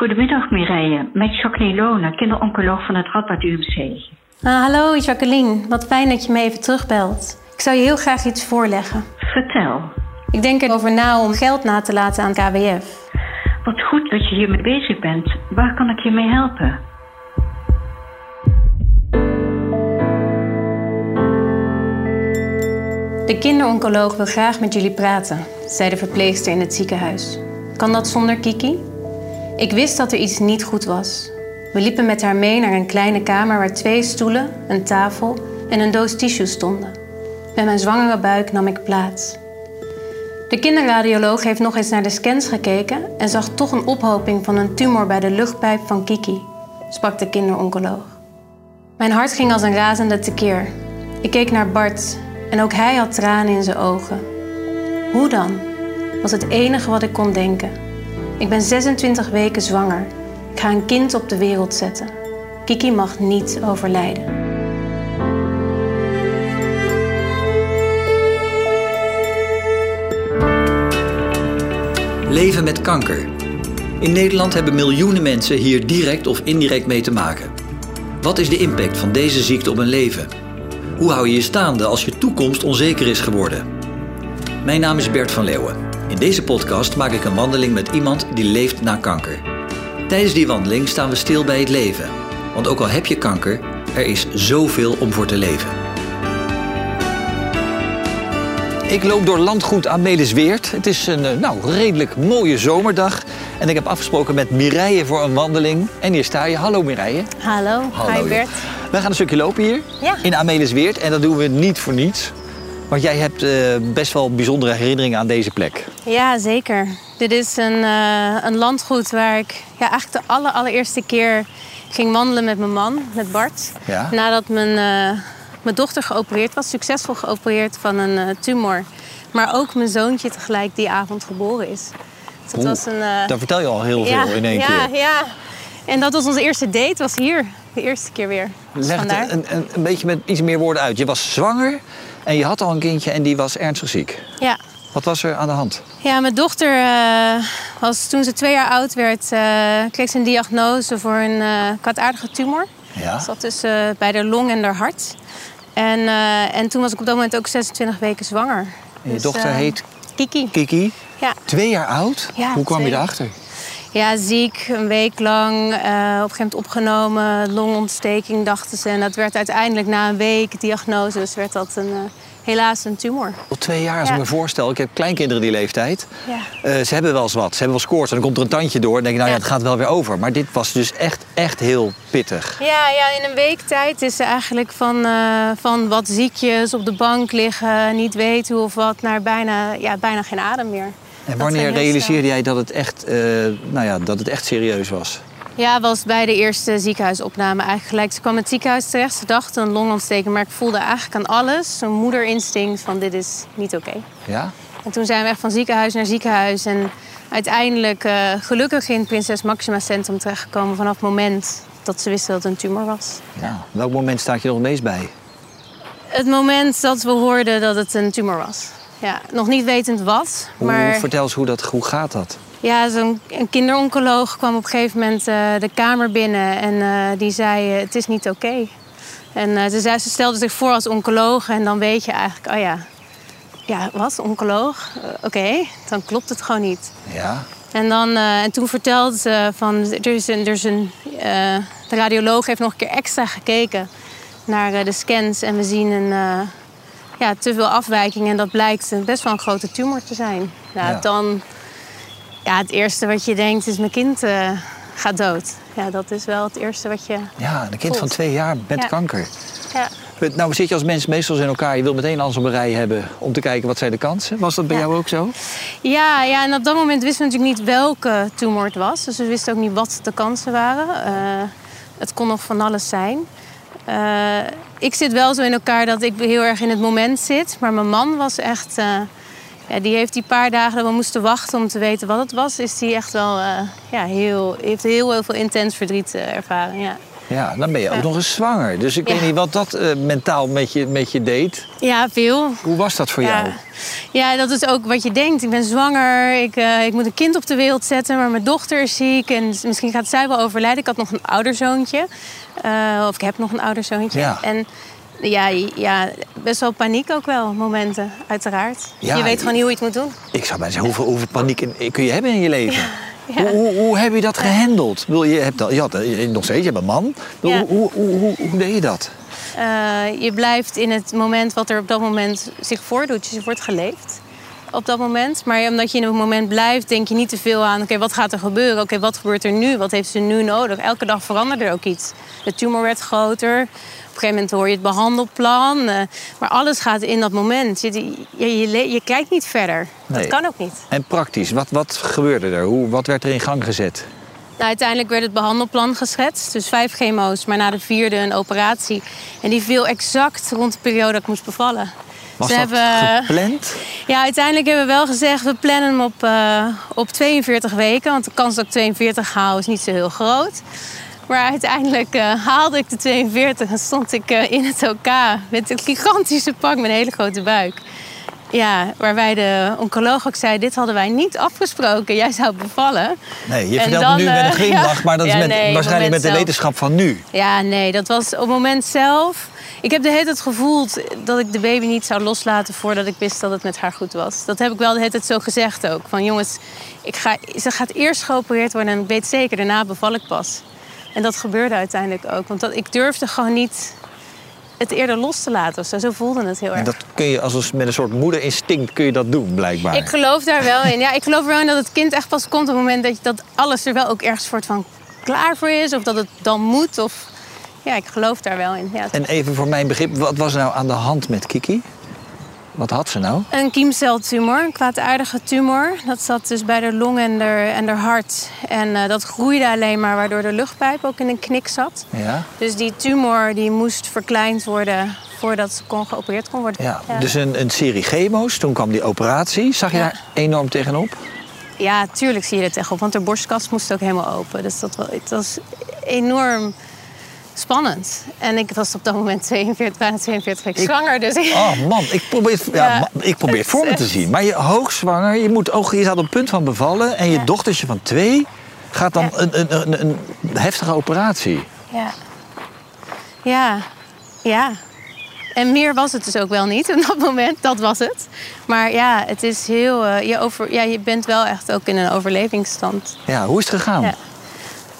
Goedemiddag Mireille, met Jacqueline Lona, kinderoncoloog van het Radboud UMC. Ah, hallo Jacqueline, wat fijn dat je me even terugbelt. Ik zou je heel graag iets voorleggen. Vertel. Ik denk erover na om geld na te laten aan KWF. Wat goed dat je hiermee bezig bent. Waar kan ik je mee helpen? De kinderoncoloog wil graag met jullie praten, zei de verpleegster in het ziekenhuis. Kan dat zonder Kiki? Ik wist dat er iets niet goed was. We liepen met haar mee naar een kleine kamer waar twee stoelen, een tafel en een doos tissues stonden. Met mijn zwangere buik nam ik plaats. De kinderradioloog heeft nog eens naar de scans gekeken en zag toch een ophoping van een tumor bij de luchtpijp van Kiki, sprak de kinderoncoloog. Mijn hart ging als een razende tekeer. Ik keek naar Bart en ook hij had tranen in zijn ogen. Hoe dan? Was het enige wat ik kon denken. Ik ben 26 weken zwanger. Ik ga een kind op de wereld zetten. Kiki mag niet overlijden. Leven met kanker. In Nederland hebben miljoenen mensen hier direct of indirect mee te maken. Wat is de impact van deze ziekte op een leven? Hoe hou je je staande als je toekomst onzeker is geworden? Mijn naam is Bert van Leeuwen. In deze podcast maak ik een wandeling met iemand die leeft na kanker. Tijdens die wandeling staan we stil bij het leven. Want ook al heb je kanker, er is zoveel om voor te leven. Ik loop door landgoed Amelisweert. Het is een eh, nou, redelijk mooie zomerdag. En ik heb afgesproken met Mireille voor een wandeling. En hier sta je. Hallo Mireille. Hallo, Hallo, hi Bert. Wij gaan een stukje lopen hier Ja. in Amelisweert. En dat doen we niet voor niets. Want jij hebt eh, best wel bijzondere herinneringen aan deze plek. Ja, zeker. Dit is een, eh, een landgoed waar ik ja, eigenlijk de aller, allereerste keer ging wandelen met mijn man, met Bart. Ja. Nadat mijn, eh, mijn dochter geopereerd was, succesvol geopereerd van een tumor. Maar ook mijn zoontje tegelijk die avond geboren is. Dus dat Oeh, was een... Daar vertel je al heel ja, veel in één ja, keer. Ja, En dat was onze eerste date, was hier. De eerste keer weer. Dus Leg het een, een, een beetje met iets meer woorden uit. Je was zwanger en je had al een kindje en die was ernstig ziek. Ja. Wat was er aan de hand? Ja, mijn dochter eh, was toen ze twee jaar oud werd, eh, kreeg ze een diagnose voor een eh kwaadaardige tumor. Ja. zat dus eh, bij de long en de hart. En, en toen was ik op dat moment ook 26 weken zwanger. En je Dus, dochter heet Kiki. Kiki. Ja. Twee jaar oud? Ja, Hoe kwam je erachter? Ja, ziek, een week lang. eh, op een gegeven moment opgenomen, longontsteking dachten ze. En dat werd uiteindelijk na een week diagnose, dus werd dat een, eh, helaas een tumor. Al twee jaar, als Ja. ik me voorstel. Ik heb kleinkinderen die leeftijd. Ja. Eh, ze hebben wel eens wat. Ze hebben wel eens koorts en dan komt er een tandje door. En denk je, nou ja, Ja. het gaat wel weer over. Maar dit was dus echt, echt heel pittig. Ja, ja, in een week tijd is ze eigenlijk van, van wat ziekjes op de bank liggen, niet weten hoe of wat, naar bijna, ja, bijna geen adem meer. En wanneer realiseerde jij dat het, echt, eh, nou ja, dat het echt serieus was? Ja, was bij de eerste ziekenhuisopname eigenlijk gelijk. Ze kwam in het ziekenhuis terecht, ze dacht een longontsteking, maar ik voelde eigenlijk aan alles een moederinstinct van dit is niet oké. Ja? En toen zijn we echt van ziekenhuis naar ziekenhuis en uiteindelijk eh, gelukkig in het Prinses Maxima Centrum terechtgekomen vanaf het moment dat ze wisten dat het een tumor was. ja. Welk moment staat je nog het meest bij? Het moment dat we hoorden dat het een tumor was. Ja, nog niet wetend wat, Hoe, maar Vertel eens hoe, dat, hoe gaat dat? ja, zo'n een kinderoncoloog kwam op een gegeven moment eh, de kamer binnen en eh, die zei eh, het is niet oké. En ze, zei, ze stelde zich voor als oncoloog en dan weet je eigenlijk, oh ja, ja wat, oncoloog? Oké, dan klopt het gewoon niet. Ja? En, dan, en toen vertelde ze van, er is een, er is een de radioloog heeft nog een keer extra gekeken naar de scans en we zien een, ja, te veel afwijking en dat blijkt best wel een grote tumor te zijn. Nou, Ja. dan, ja, het eerste wat je denkt is mijn kind eh, gaat dood. Ja, dat is wel het eerste wat je, Ja, een kind van twee jaar met Ja. kanker. ja. Nou zit je als mens meestal in elkaar. Je wilt meteen alles op een rij hebben om te kijken wat zijn de kansen. Was dat bij Ja. jou ook zo? Ja, ja, en op dat moment wisten we natuurlijk niet welke tumor het was. Dus we wisten ook niet wat de kansen waren. Eh, Het kon nog van alles zijn. Uh, ik zit wel zo in elkaar dat ik heel erg in het moment zit. Maar mijn man was echt... Uh, ja, die heeft die paar dagen dat we moesten wachten om te weten wat het was... is die echt wel uh, ja, heel... heeft heel, heel veel intens verdriet ervaren, ja. Ja, dan ben je ook nog eens zwanger. Dus ik weet niet wat dat uh, mentaal met je, met je deed. Ja, veel. Hoe was dat voor jou? Ja, dat is ook wat je denkt. Ik ben zwanger, ik, uh, ik moet een kind op de wereld zetten... maar mijn dochter is ziek en misschien gaat zij wel overlijden. Ik had nog een ouderzoontje. Uh, of ik heb nog een ouderzoontje. Ja. En ja, ja, best wel paniek ook wel, momenten, uiteraard. Ja, je weet gewoon niet hoe je het moet doen. Ik zou bijna zeggen, hoeveel, hoeveel paniek kun je hebben in je leven? Ja. Hoe, hoe, heb je dat gehandeld? Je, hebt, je had nog steeds, je hebt een man. Ja. Hoe, hoe, hoe, deed je dat? Uh, je blijft in het moment wat er op dat moment zich voordoet. Dus je wordt geleefd op dat moment. Maar omdat je in het moment blijft, denk je niet te veel aan... oké, wat gaat er gebeuren? Oké, wat gebeurt er nu? Wat heeft ze nu nodig? Elke dag veranderde er ook iets. De tumor werd groter. Op een gegeven moment hoor je het behandelplan. Uh, maar alles gaat in dat moment. Je, je, je, je kijkt niet verder. Nee. Dat kan ook niet. En praktisch, wat, wat gebeurde er? Hoe, wat werd er in gang gezet? Nou, uiteindelijk werd het behandelplan geschetst. Dus vijf chemo's, maar na de vierde een operatie. En die viel exact rond de periode dat ik moest bevallen. Was Ze dat hebben, gepland? Ja, uiteindelijk hebben we wel gezegd... we plannen hem op, uh, op 42 weken. Want de kans dat ik 42 haal is niet zo heel groot. Maar uiteindelijk uh, haalde ik de 42 en stond ik uh, in het OK... met een gigantische pak met een hele grote buik. Ja, waarbij de oncoloog ook zei... dit hadden wij niet afgesproken, jij zou bevallen. Nee, je vertelt dan, nu met een glimlach... Ja, maar dat is met, nee, waarschijnlijk met de wetenschap van nu. Ja, nee, dat was op het moment zelf... Ik heb de hele tijd gevoeld dat ik de baby niet zou loslaten voordat ik wist dat het met haar goed was. Dat heb ik wel de hele tijd zo gezegd ook. Van jongens, ik ga, ze gaat eerst geopereerd worden en ik weet zeker, daarna beval ik pas. En dat gebeurde uiteindelijk ook. Want dat, ik durfde gewoon niet het eerder los te laten. Zo, zo voelde het heel erg. En dat kun je als met een soort moederinstinct kun je dat doen, blijkbaar. Ik geloof daar wel in. Ja, ik geloof er wel in dat het kind echt pas komt op het moment dat, je, dat alles er wel ook ergens soort van klaar voor is. Of dat het dan moet. Of ja, ik geloof daar wel in. Ja. En even voor mijn begrip, wat was er nou aan de hand met Kiki? Wat had ze nou? Een kiemceltumor, een kwaadaardige tumor. Dat zat dus bij de long en de, en de hart. En uh, dat groeide alleen maar, waardoor de luchtpijp ook in een knik zat. Ja. Dus die tumor die moest verkleind worden voordat ze kon geopereerd kon worden. Ja, ja. Dus een, een serie chemo's, toen kwam die operatie. Zag je ja. daar enorm tegenop? Ja, tuurlijk zie je er tegenop, want de borstkas moest ook helemaal open. Dus dat was, het was enorm spannend. En ik was op dat moment 42, bijna 42 weken zwanger. Dus Oh man, ik probeer, ja, ja ik probeer het voor me te zien. Maar je hoogzwanger, je, moet, je staat op het punt van bevallen... en je ja. dochtertje van twee gaat dan een, een, een, een, heftige operatie. Ja. Ja. Ja. En meer was het dus ook wel niet op dat moment. Dat was het. Maar ja, het is heel... Uh, je, over, ja, je bent wel echt ook in een overlevingsstand. Ja, hoe is het gegaan?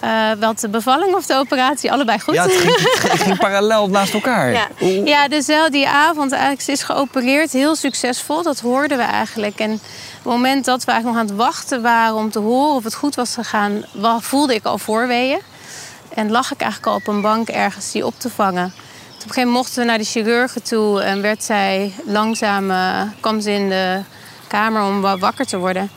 Uh, wat de bevalling of de operatie, allebei goed. Ja, het ging, het ging parallel naast elkaar. Ja, ja dus wel die avond eigenlijk, ze is geopereerd, heel succesvol. Dat hoorden we eigenlijk. En op het moment dat we eigenlijk nog aan het wachten waren om te horen of het goed was gegaan, voelde ik al voorweeën. En lag ik eigenlijk al op een bank ergens die op te vangen. Op een gegeven moment mochten we naar de chirurgen toe en werd zij langzaam, uh, kwam ze in de kamer om wakker te worden.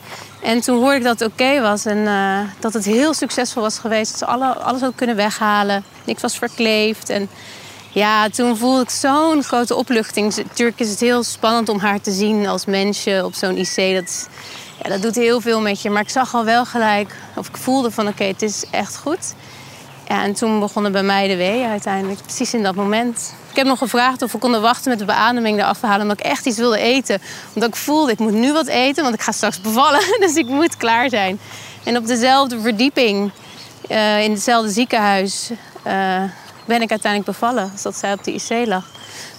En toen hoorde ik dat het oké was en uh, dat het heel succesvol was geweest. Dat ze alle, alles ook kunnen weghalen. Niks was verkleefd. En ja, toen voelde ik zo'n grote opluchting. Natuurlijk is het heel spannend om haar te zien als mensje op zo'n IC. Dat, ja, dat doet heel veel met je. Maar ik zag al wel gelijk, of ik voelde van oké, het is echt goed. Ja, en toen begonnen bij mij de weeën uiteindelijk, precies in dat moment. Ik heb nog gevraagd of we konden wachten met de beademing eraf te halen... omdat ik echt iets wilde eten. Omdat ik voelde, ik moet nu wat eten, want ik ga straks bevallen. Dus ik moet klaar zijn. En op dezelfde verdieping, uh, in hetzelfde ziekenhuis... Uh, ben ik uiteindelijk bevallen, als dat zij op de IC lag.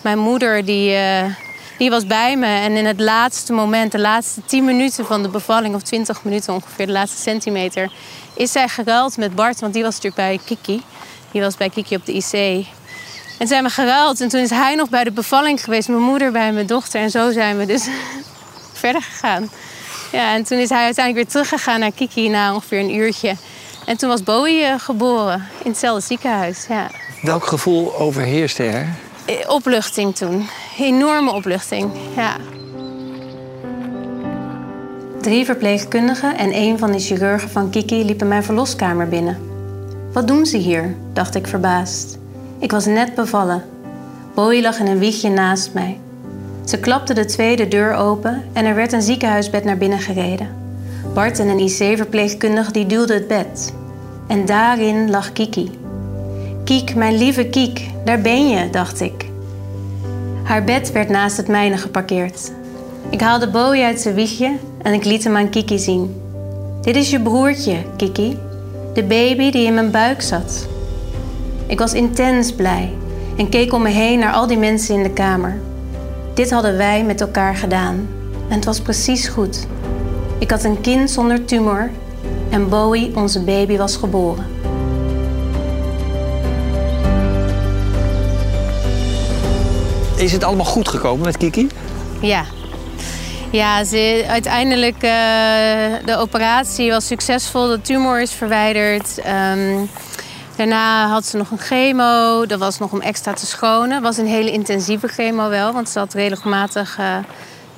Mijn moeder, die, uh, die was bij me. En in het laatste moment, de laatste 10 minuten van de bevalling... of 20 minuten ongeveer, de laatste centimeter... is zij geruild met Bart, want die was natuurlijk bij Kiki. Die was bij Kiki op de IC. En zijn we geruild. En toen is hij nog bij de bevalling geweest. Mijn moeder bij mijn dochter. En zo zijn we dus verder gegaan. Ja, en toen is hij uiteindelijk weer teruggegaan naar Kiki na ongeveer een uurtje. En toen was Bowie uh, geboren in hetzelfde ziekenhuis. Ja. Welk gevoel overheerste er? Eh, opluchting toen. Enorme opluchting, ja. Drie verpleegkundigen en een van de chirurgen van Kiki liepen mijn verloskamer binnen. Wat doen ze hier? dacht ik verbaasd. Ik was net bevallen. Bowie lag in een wiegje naast mij. Ze klapte de tweede deur open en er werd een ziekenhuisbed naar binnen gereden. Bart en een IC-verpleegkundige die duwden het bed. En daarin lag Kiki. Kiek, mijn lieve Kiek, daar ben je, dacht ik. Haar bed werd naast het mijne geparkeerd. Ik haalde Bowie uit zijn wiegje en ik liet hem aan Kiki zien. Dit is je broertje, Kiki. De baby die in mijn buik zat. Ik was intens blij en keek om me heen naar al die mensen in de kamer. Dit hadden wij met elkaar gedaan. En het was precies goed. Ik had een kind zonder tumor en Bowie, onze baby, was geboren. Is het allemaal goed gekomen met Kiki? Ja. Ja, ze, uiteindelijk uh, de operatie was succesvol. De tumor is verwijderd. Um, daarna had ze nog een chemo. Dat was nog om extra te schonen. Het was een hele intensieve chemo wel. Want ze had regelmatig uh,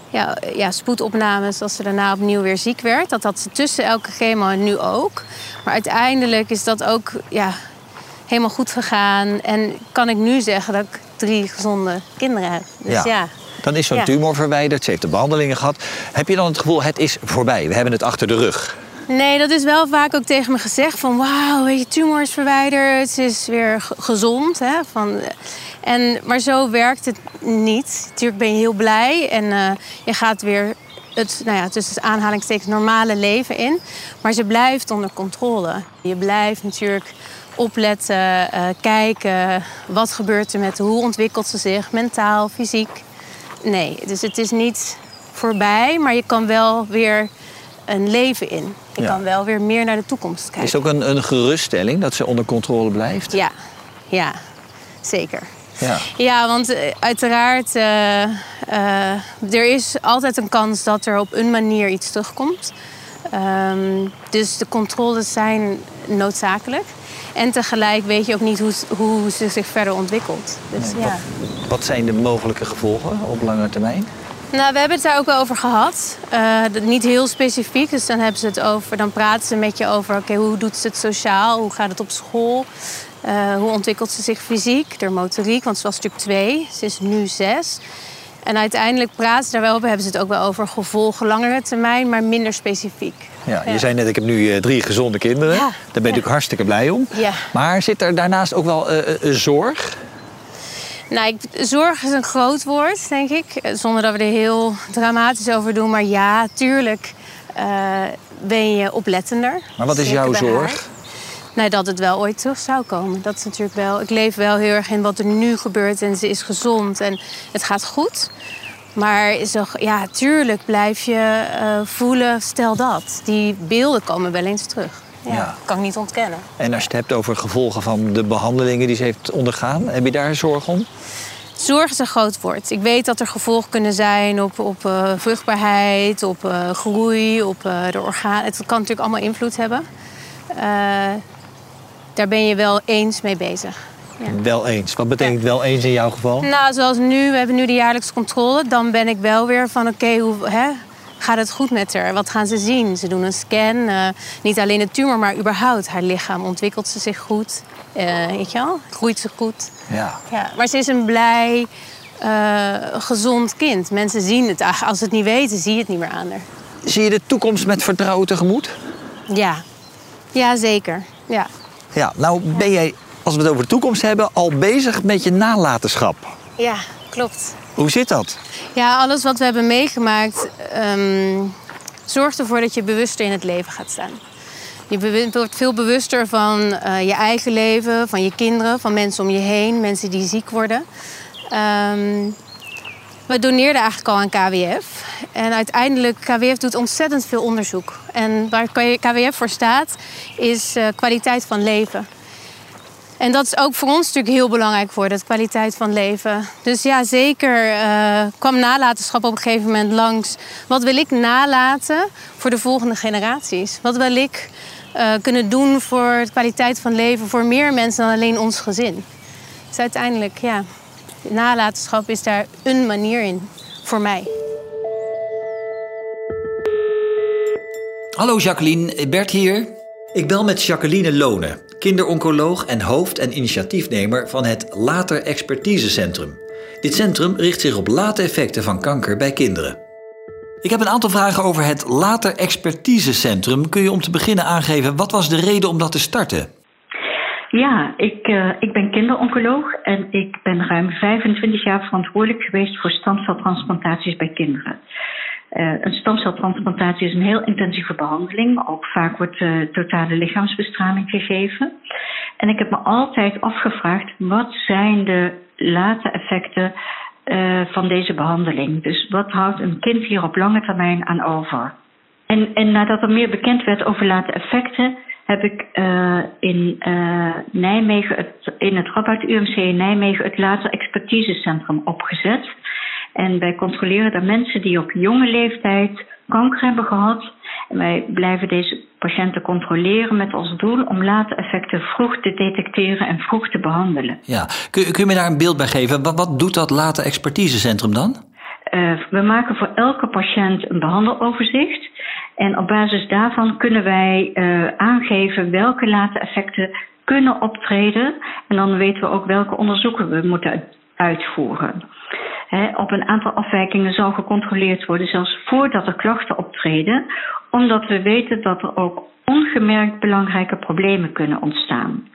ja, ja, spoedopnames als ze daarna opnieuw weer ziek werd. Dat had ze tussen elke chemo en nu ook. Maar uiteindelijk is dat ook ja, helemaal goed gegaan. En kan ik nu zeggen dat ik drie gezonde kinderen heb. Dus ja. ja. Dan is zo'n tumor verwijderd, ze heeft de behandelingen gehad. Heb je dan het gevoel, het is voorbij, we hebben het achter de rug? Nee, dat is wel vaak ook tegen me gezegd van... wauw, je, tumor is verwijderd, ze is weer gezond. Hè, van, en, maar zo werkt het niet. Natuurlijk ben je heel blij en uh, je gaat weer het nou ja, tussen aanhalingstekens normale leven in. Maar ze blijft onder controle. Je blijft natuurlijk opletten, uh, kijken. Wat gebeurt er met hoe ontwikkelt ze zich, mentaal, fysiek. Nee, dus het is niet voorbij, maar je kan wel weer een leven in. Je kan wel weer meer naar de toekomst kijken. Is het ook een, een geruststelling dat ze onder controle blijft? Ja, ja zeker. Ja, ja want uh, uiteraard, uh, er is altijd een kans dat er op een manier iets terugkomt. Um, dus de controles zijn noodzakelijk. En tegelijk weet je ook niet hoe, hoe ze zich verder ontwikkelt. Dus, ja. wat, wat, zijn de mogelijke gevolgen op lange termijn? Nou, we hebben het daar ook wel over gehad. Uh, niet heel specifiek. Dus dan hebben ze het over. Dan praten ze met je over. Oké, hoe doet ze het sociaal? Hoe gaat het op school? Uh, hoe ontwikkelt ze zich fysiek? De motoriek, want ze was natuurlijk twee. Ze is nu zes. En uiteindelijk praten ze daar wel over. Hebben ze het ook wel over gevolgen langere termijn, maar minder specifiek. Ja, je zei net, ik heb nu uh, drie gezonde kinderen. Ja. Daar ben ik natuurlijk hartstikke blij om. Ja. Maar zit er daarnaast ook wel uh, zorg? Nou, ik, zorg is een groot woord, denk ik. Zonder dat we er heel dramatisch over doen. Maar ja, tuurlijk uh, ben je oplettender. Maar wat is jouw zorg? Nee, dat het wel ooit terug zou komen. Dat is natuurlijk wel. Ik leef wel heel erg in wat er nu gebeurt en ze is gezond en het gaat goed. Maar zo, ja, tuurlijk blijf je uh, voelen, stel dat. Die beelden komen wel eens terug. Ja, ja. kan ik niet ontkennen. En als je het hebt over gevolgen van de behandelingen die ze heeft ondergaan, heb je daar zorg om? Zorg is een groot woord. Ik weet dat er gevolgen kunnen zijn op, op uh, vruchtbaarheid, op uh, groei, op uh, de organen. Het kan natuurlijk allemaal invloed hebben. daar ben je wel eens mee bezig. Ja. Wel eens. Wat betekent wel eens in jouw geval? Nou, zoals nu, we hebben nu de jaarlijkse controle. Dan ben ik wel weer van oké, hoe hè, gaat het goed met haar? Wat gaan ze zien? Ze doen een scan. Uh, niet alleen de tumor, maar überhaupt haar lichaam. Ontwikkelt ze zich goed? Uh, weet je wel? Groeit ze goed? Ja. ja. Maar ze is een blij, uh, gezond kind. Mensen zien het. Als ze het niet weten, zie je het niet meer aan haar. Zie je de toekomst met vertrouwen tegemoet? Ja. Ja, zeker. Ja. Ja, nou ben jij als we het over de toekomst hebben, al bezig met je nalatenschap. Ja, klopt. Hoe zit dat? Ja, alles wat we hebben meegemaakt um, zorgt ervoor dat je bewuster in het leven gaat staan. Je wordt veel bewuster van uh, je eigen leven, van je kinderen, van mensen om je heen, mensen die ziek worden. Um, we doneerden eigenlijk al aan KWF. En uiteindelijk, KWF doet ontzettend veel onderzoek. En waar KWF voor staat, is uh, kwaliteit van leven. En dat is ook voor ons natuurlijk heel belangrijk voor de kwaliteit van leven. Dus ja, zeker uh, kwam nalatenschap op een gegeven moment langs. Wat wil ik nalaten voor de volgende generaties? Wat wil ik uh, kunnen doen voor de kwaliteit van leven voor meer mensen dan alleen ons gezin? Dus uiteindelijk, ja, nalatenschap is daar een manier in voor mij. Hallo Jacqueline, Bert hier. Ik bel met Jacqueline Lonen. Kinderoncoloog en hoofd- en initiatiefnemer van het Later Expertisecentrum. Dit centrum richt zich op late effecten van kanker bij kinderen. Ik heb een aantal vragen over het Later Expertisecentrum. Kun je om te beginnen aangeven, wat was de reden om dat te starten? Ja, ik, uh, ik ben kinderoncoloog en ik ben ruim 25 jaar verantwoordelijk geweest voor stamceltransplantaties bij kinderen. Uh, een stamceltransplantatie is een heel intensieve behandeling. Ook vaak wordt uh, totale lichaamsbestraling gegeven. En ik heb me altijd afgevraagd: wat zijn de late effecten uh, van deze behandeling? Dus wat houdt een kind hier op lange termijn aan over? En, en nadat er meer bekend werd over late effecten, heb ik in Nijmegen, het, in het Rabat UMC in Nijmegen, het Later Expertisecentrum opgezet. En wij controleren de mensen die op jonge leeftijd kanker hebben gehad. En wij blijven deze patiënten controleren met als doel om late effecten vroeg te detecteren en vroeg te behandelen. Ja, kun, kun je me daar een beeld bij geven? Wat, wat doet dat Later Expertisecentrum dan? Uh, we maken voor elke patiënt een behandeloverzicht. En op basis daarvan kunnen wij uh, aangeven welke late effecten kunnen optreden. En dan weten we ook welke onderzoeken we moeten uitvoeren. He, op een aantal afwijkingen zal gecontroleerd worden, zelfs voordat er klachten optreden, omdat we weten dat er ook ongemerkt belangrijke problemen kunnen ontstaan.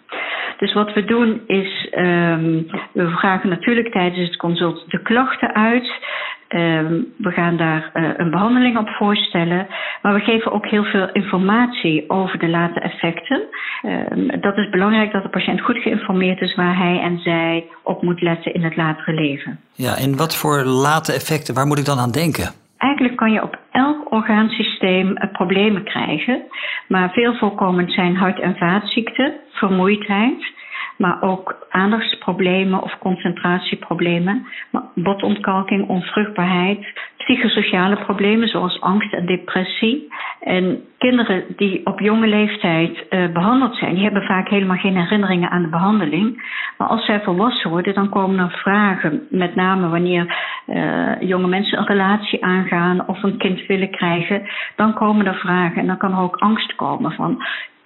Dus wat we doen is, um, we vragen natuurlijk tijdens het consult de klachten uit. Um, we gaan daar uh, een behandeling op voorstellen. Maar we geven ook heel veel informatie over de late effecten. Um, dat is belangrijk dat de patiënt goed geïnformeerd is waar hij en zij op moet letten in het latere leven. Ja, en wat voor late effecten, waar moet ik dan aan denken? Eigenlijk kan je op elk orgaansysteem problemen krijgen. Maar veel voorkomend zijn hart- en vaatziekten, vermoeidheid maar ook aandachtsproblemen of concentratieproblemen, botontkalking, onvruchtbaarheid, psychosociale problemen zoals angst en depressie. En kinderen die op jonge leeftijd uh, behandeld zijn, die hebben vaak helemaal geen herinneringen aan de behandeling. Maar als zij volwassen worden, dan komen er vragen, met name wanneer uh, jonge mensen een relatie aangaan of een kind willen krijgen, dan komen er vragen en dan kan er ook angst komen van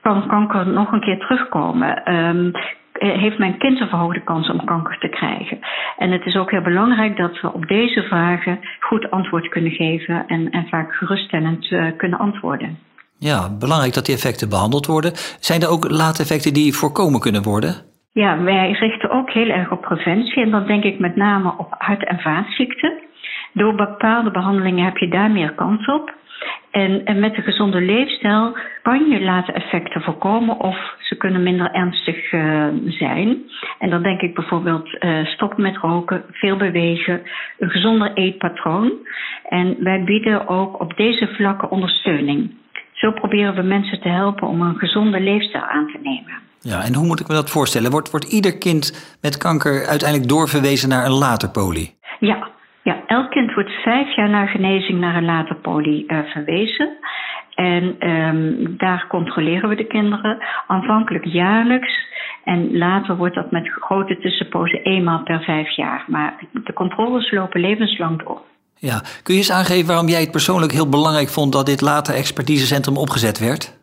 kan kanker nog een keer terugkomen? Um, heeft mijn kind een verhoogde kans om kanker te krijgen? En het is ook heel belangrijk dat we op deze vragen goed antwoord kunnen geven en, en vaak geruststellend uh, kunnen antwoorden. Ja, belangrijk dat die effecten behandeld worden. Zijn er ook late effecten die voorkomen kunnen worden? Ja, wij richten ook heel erg op preventie en dan denk ik met name op hart- en vaatziekten. Door bepaalde behandelingen heb je daar meer kans op. En, en met een gezonde leefstijl kan je late effecten voorkomen of ze kunnen minder ernstig uh, zijn. En dan denk ik bijvoorbeeld uh, stoppen met roken, veel bewegen, een gezonder eetpatroon. En wij bieden ook op deze vlakken ondersteuning. Zo proberen we mensen te helpen om een gezonde leefstijl aan te nemen. Ja, en hoe moet ik me dat voorstellen? Wordt, wordt ieder kind met kanker uiteindelijk doorverwezen naar een later poli? Ja, ja, elk kind wordt vijf jaar na genezing naar een later poli uh, verwezen. En um, daar controleren we de kinderen aanvankelijk jaarlijks. En later wordt dat met grote tussenpozen eenmaal per vijf jaar. Maar de controles lopen levenslang door. Ja, kun je eens aangeven waarom jij het persoonlijk heel belangrijk vond dat dit later expertisecentrum opgezet werd?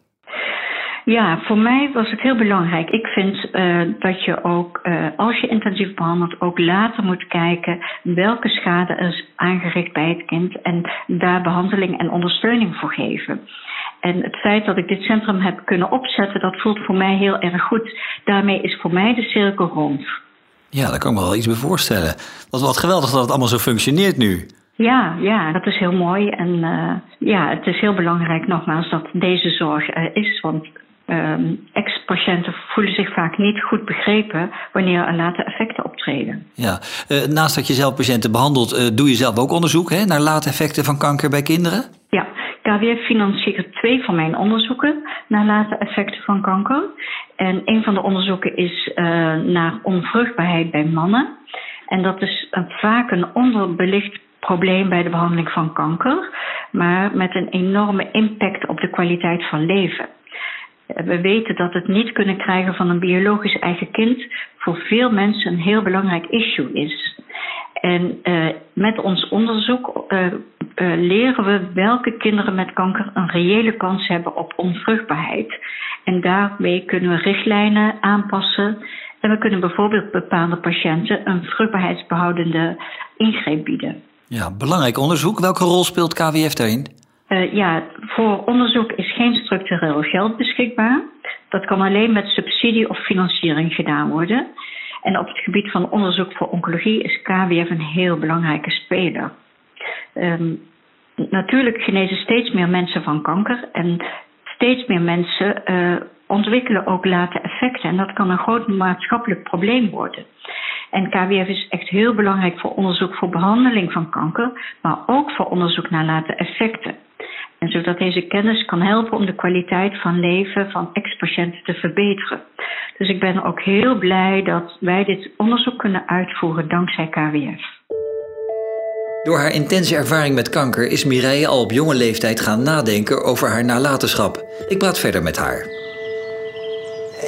Ja, voor mij was het heel belangrijk. Ik vind uh, dat je ook, uh, als je intensief behandelt, ook later moet kijken welke schade er is aangericht bij het kind en daar behandeling en ondersteuning voor geven. En het feit dat ik dit centrum heb kunnen opzetten, dat voelt voor mij heel erg goed. Daarmee is voor mij de cirkel rond. Ja, daar kan ik me wel iets bij voorstellen. Wat, wat geweldig dat het allemaal zo functioneert nu. Ja, ja, dat is heel mooi. En uh, ja, het is heel belangrijk nogmaals dat deze zorg er is. Want um, ex-patiënten voelen zich vaak niet goed begrepen wanneer er late effecten optreden. Ja, uh, naast dat je zelf patiënten behandelt, uh, doe je zelf ook onderzoek hè, naar late effecten van kanker bij kinderen? Ja, KWF financiert twee van mijn onderzoeken naar late effecten van kanker. En een van de onderzoeken is uh, naar onvruchtbaarheid bij mannen. En dat is een, vaak een onderbelicht probleem bij de behandeling van kanker, maar met een enorme impact op de kwaliteit van leven. We weten dat het niet kunnen krijgen van een biologisch eigen kind voor veel mensen een heel belangrijk issue is. En uh, met ons onderzoek uh, leren we welke kinderen met kanker een reële kans hebben op onvruchtbaarheid. En daarmee kunnen we richtlijnen aanpassen. En we kunnen bijvoorbeeld bepaalde patiënten een vruchtbaarheidsbehoudende ingreep bieden. Ja, belangrijk onderzoek. Welke rol speelt KWF daarin? Ja, voor onderzoek is geen structureel geld beschikbaar. Dat kan alleen met subsidie of financiering gedaan worden. En op het gebied van onderzoek voor oncologie is KWF een heel belangrijke speler. Um, natuurlijk genezen steeds meer mensen van kanker en steeds meer mensen uh, ontwikkelen ook late effecten. En dat kan een groot maatschappelijk probleem worden. En KWF is echt heel belangrijk voor onderzoek voor behandeling van kanker, maar ook voor onderzoek naar late effecten. En zodat deze kennis kan helpen om de kwaliteit van leven van ex-patiënten te verbeteren. Dus ik ben ook heel blij dat wij dit onderzoek kunnen uitvoeren dankzij KWF. Door haar intense ervaring met kanker is Mireille al op jonge leeftijd gaan nadenken over haar nalatenschap. Ik praat verder met haar.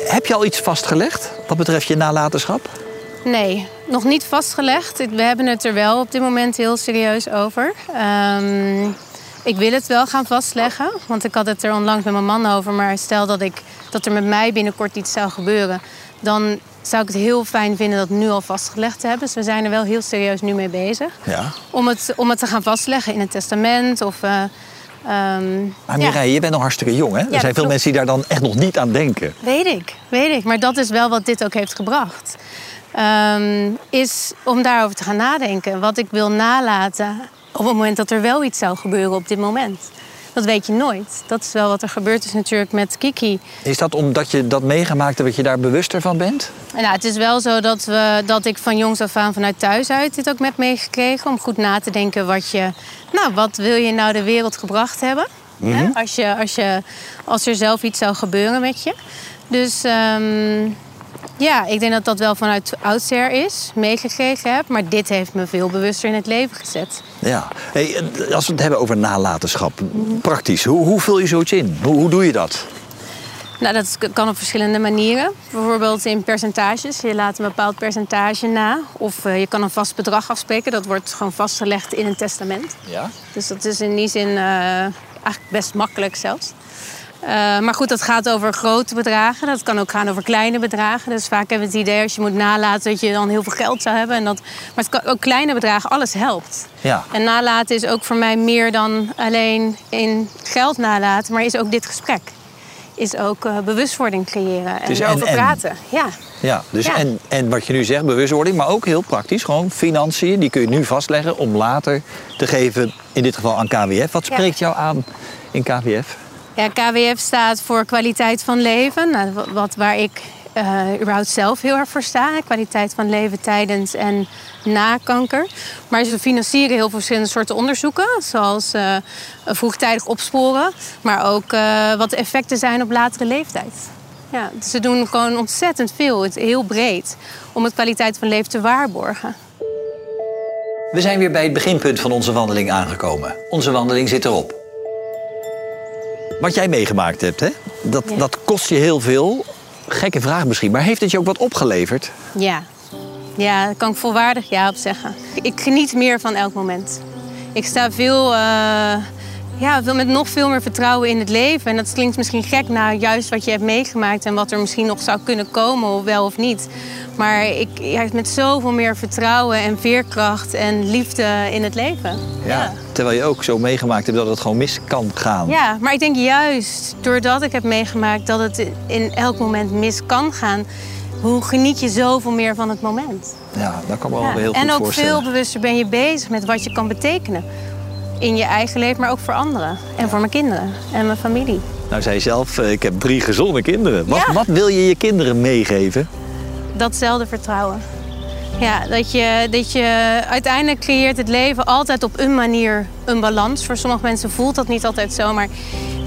Heb je al iets vastgelegd wat betreft je nalatenschap? Nee, nog niet vastgelegd. We hebben het er wel op dit moment heel serieus over. Um, ik wil het wel gaan vastleggen, want ik had het er onlangs met mijn man over. Maar stel dat, ik, dat er met mij binnenkort iets zou gebeuren, dan zou ik het heel fijn vinden dat nu al vastgelegd te hebben. Dus we zijn er wel heel serieus nu mee bezig. Ja. Om, het, om het te gaan vastleggen in het testament of... Uh, um, maar Mireille, je bent nog hartstikke jong, hè? er zijn veel mensen die daar dan echt nog niet aan denken. Weet ik, weet ik. Maar dat is wel wat dit ook heeft gebracht. Um, is om daarover te gaan nadenken. Wat ik wil nalaten op het moment dat er wel iets zou gebeuren op dit moment. Dat weet je nooit. Dat is wel wat er gebeurd is natuurlijk met Kiki. Is dat omdat je dat meegemaakt hebt, dat je daar bewuster van bent? Nou, het is wel zo dat, we, dat ik van jongs af aan vanuit thuis uit dit ook met meegekregen. Om goed na te denken wat je... Nou, wat wil je nou de wereld gebracht hebben? Mm als, je, als, je, als er zelf iets zou gebeuren met je. Dus... Um, ja, ik denk dat dat wel vanuit oudsher is, meegekregen heb. Maar dit heeft me veel bewuster in het leven gezet. Ja, hey, als we het hebben over nalatenschap, praktisch, hoe, hoe vul je zoiets in? Hoe, hoe doe je dat? Nou, dat kan op verschillende manieren. Bijvoorbeeld in percentages. Je laat een bepaald percentage na. Of uh, je kan een vast bedrag afspreken. Dat wordt gewoon vastgelegd in een testament. Ja. Dus dat is in die zin uh, eigenlijk best makkelijk zelfs. Uh, maar goed, dat gaat over grote bedragen. Dat kan ook gaan over kleine bedragen. Dus vaak hebben we het idee als je moet nalaten dat je dan heel veel geld zou hebben. En dat, maar het kan ook kleine bedragen, alles helpt. Ja. En nalaten is ook voor mij meer dan alleen in geld nalaten, maar is ook dit gesprek. Is ook uh, bewustwording creëren en erover praten. Ja. Ja, dus En, en wat je nu zegt, bewustwording, maar ook heel praktisch, gewoon financiën, die kun je nu vastleggen om later te geven, in dit geval aan KWF. Wat spreekt jou aan in KWF? KWF staat voor kwaliteit van leven. Nou, wat, waar ik uh, überhaupt zelf heel erg voor sta. Kwaliteit van leven tijdens en na kanker. Maar ze financieren heel verschillende soorten onderzoeken. Zoals uh, vroegtijdig opsporen. Maar ook uh, wat de effecten zijn op latere leeftijd. Ja, dus ze doen gewoon ontzettend veel. Het heel breed. Om het kwaliteit van leven te waarborgen. We zijn weer bij het beginpunt van onze wandeling aangekomen. Onze wandeling zit erop. Wat jij meegemaakt hebt, hè? Dat, dat kost je heel veel. Gekke vraag misschien, maar heeft het je ook wat opgeleverd? Ja, ja daar kan ik volwaardig ja op zeggen. Ik geniet meer van elk moment. Ik sta veel, uh, ja, met nog veel meer vertrouwen in het leven. En dat klinkt misschien gek naar juist wat je hebt meegemaakt... en wat er misschien nog zou kunnen komen, of wel of niet. Maar ik ja, met zoveel meer vertrouwen en veerkracht en liefde in het leven. Ja, terwijl je ook zo meegemaakt hebt dat het gewoon mis kan gaan. Ja, maar ik denk juist doordat ik heb meegemaakt dat het in elk moment mis kan gaan... hoe geniet je zoveel meer van het moment. Ja, dat kan me wel heel goed En ook veel bewuster ben je bezig met wat je kan betekenen. In je eigen leven, maar ook voor anderen. En voor mijn kinderen en mijn familie. Nou, zei zelf, eh, ik heb drie gezonde kinderen. Wat, wat wil je je kinderen meegeven? datzelfde vertrouwen. Ja, dat je, dat je uiteindelijk creëert het leven altijd op een manier een balans. Voor sommige mensen voelt dat niet altijd zo, maar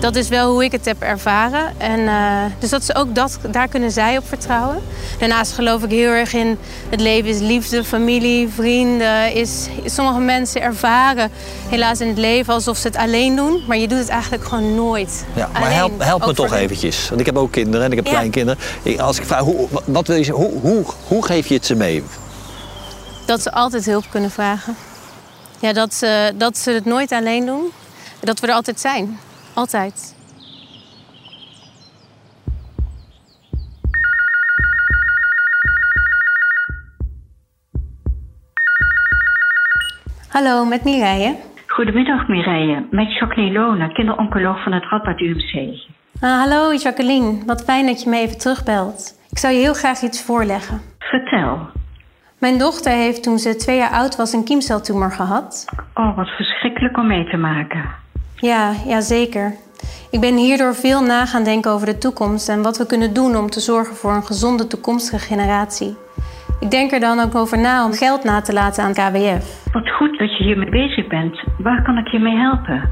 dat is wel hoe ik het heb ervaren. En, uh, dus dat ze ook dat, daar kunnen zij op vertrouwen. Daarnaast geloof ik heel erg in het leven is liefde, familie, vrienden. Is, sommige mensen ervaren helaas in het leven alsof ze het alleen doen. Maar je doet het eigenlijk gewoon nooit. Ja, maar help, help me toch eventjes. Want ik heb ook kinderen en ik heb kleinkinderen. Als ik vraag, hoe, wat wil je, hoe, hoe, hoe geef je het ze mee? Dat ze altijd hulp kunnen vragen. Ja, dat ze, dat ze het nooit alleen doen. Dat we er altijd zijn. Altijd. Hallo, met Mireille. Goedemiddag Mireille, met Jacqueline Lona, kinderoncoloog van het Radboud UMC. Ah, hallo Jacqueline, wat fijn dat je me even terugbelt. Ik zou je heel graag iets voorleggen. Vertel. Mijn dochter heeft toen ze twee jaar oud was een kiemceltumor gehad. Oh, wat verschrikkelijk om mee te maken. Ja, ja zeker. Ik ben hierdoor veel na gaan denken over de toekomst en wat we kunnen doen om te zorgen voor een gezonde toekomstige generatie. Ik denk er dan ook over na om geld na te laten aan KWF. Wat goed dat je hiermee bezig bent. Waar kan ik je mee helpen?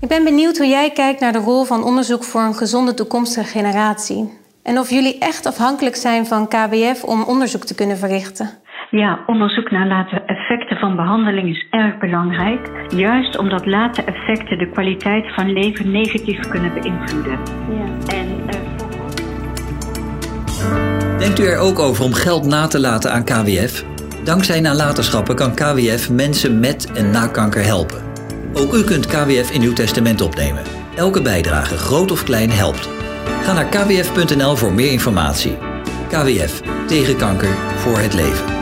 Ik ben benieuwd hoe jij kijkt naar de rol van onderzoek voor een gezonde toekomstige generatie. En of jullie echt afhankelijk zijn van KWF om onderzoek te kunnen verrichten. Ja, onderzoek naar late effecten van behandeling is erg belangrijk. Juist omdat late effecten de kwaliteit van leven negatief kunnen beïnvloeden. Ja. En, uh, Denkt u er ook over om geld na te laten aan KWF? Dankzij nalatenschappen kan KWF mensen met en na kanker helpen. Ook u kunt KWF in uw testament opnemen. Elke bijdrage, groot of klein, helpt. Ga naar kwf.nl voor meer informatie. KWF, tegen kanker, voor het leven.